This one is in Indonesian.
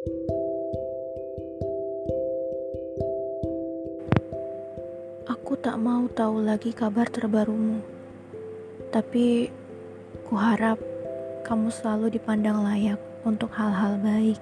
Aku tak mau tahu lagi kabar terbarumu, tapi kuharap kamu selalu dipandang layak untuk hal-hal baik.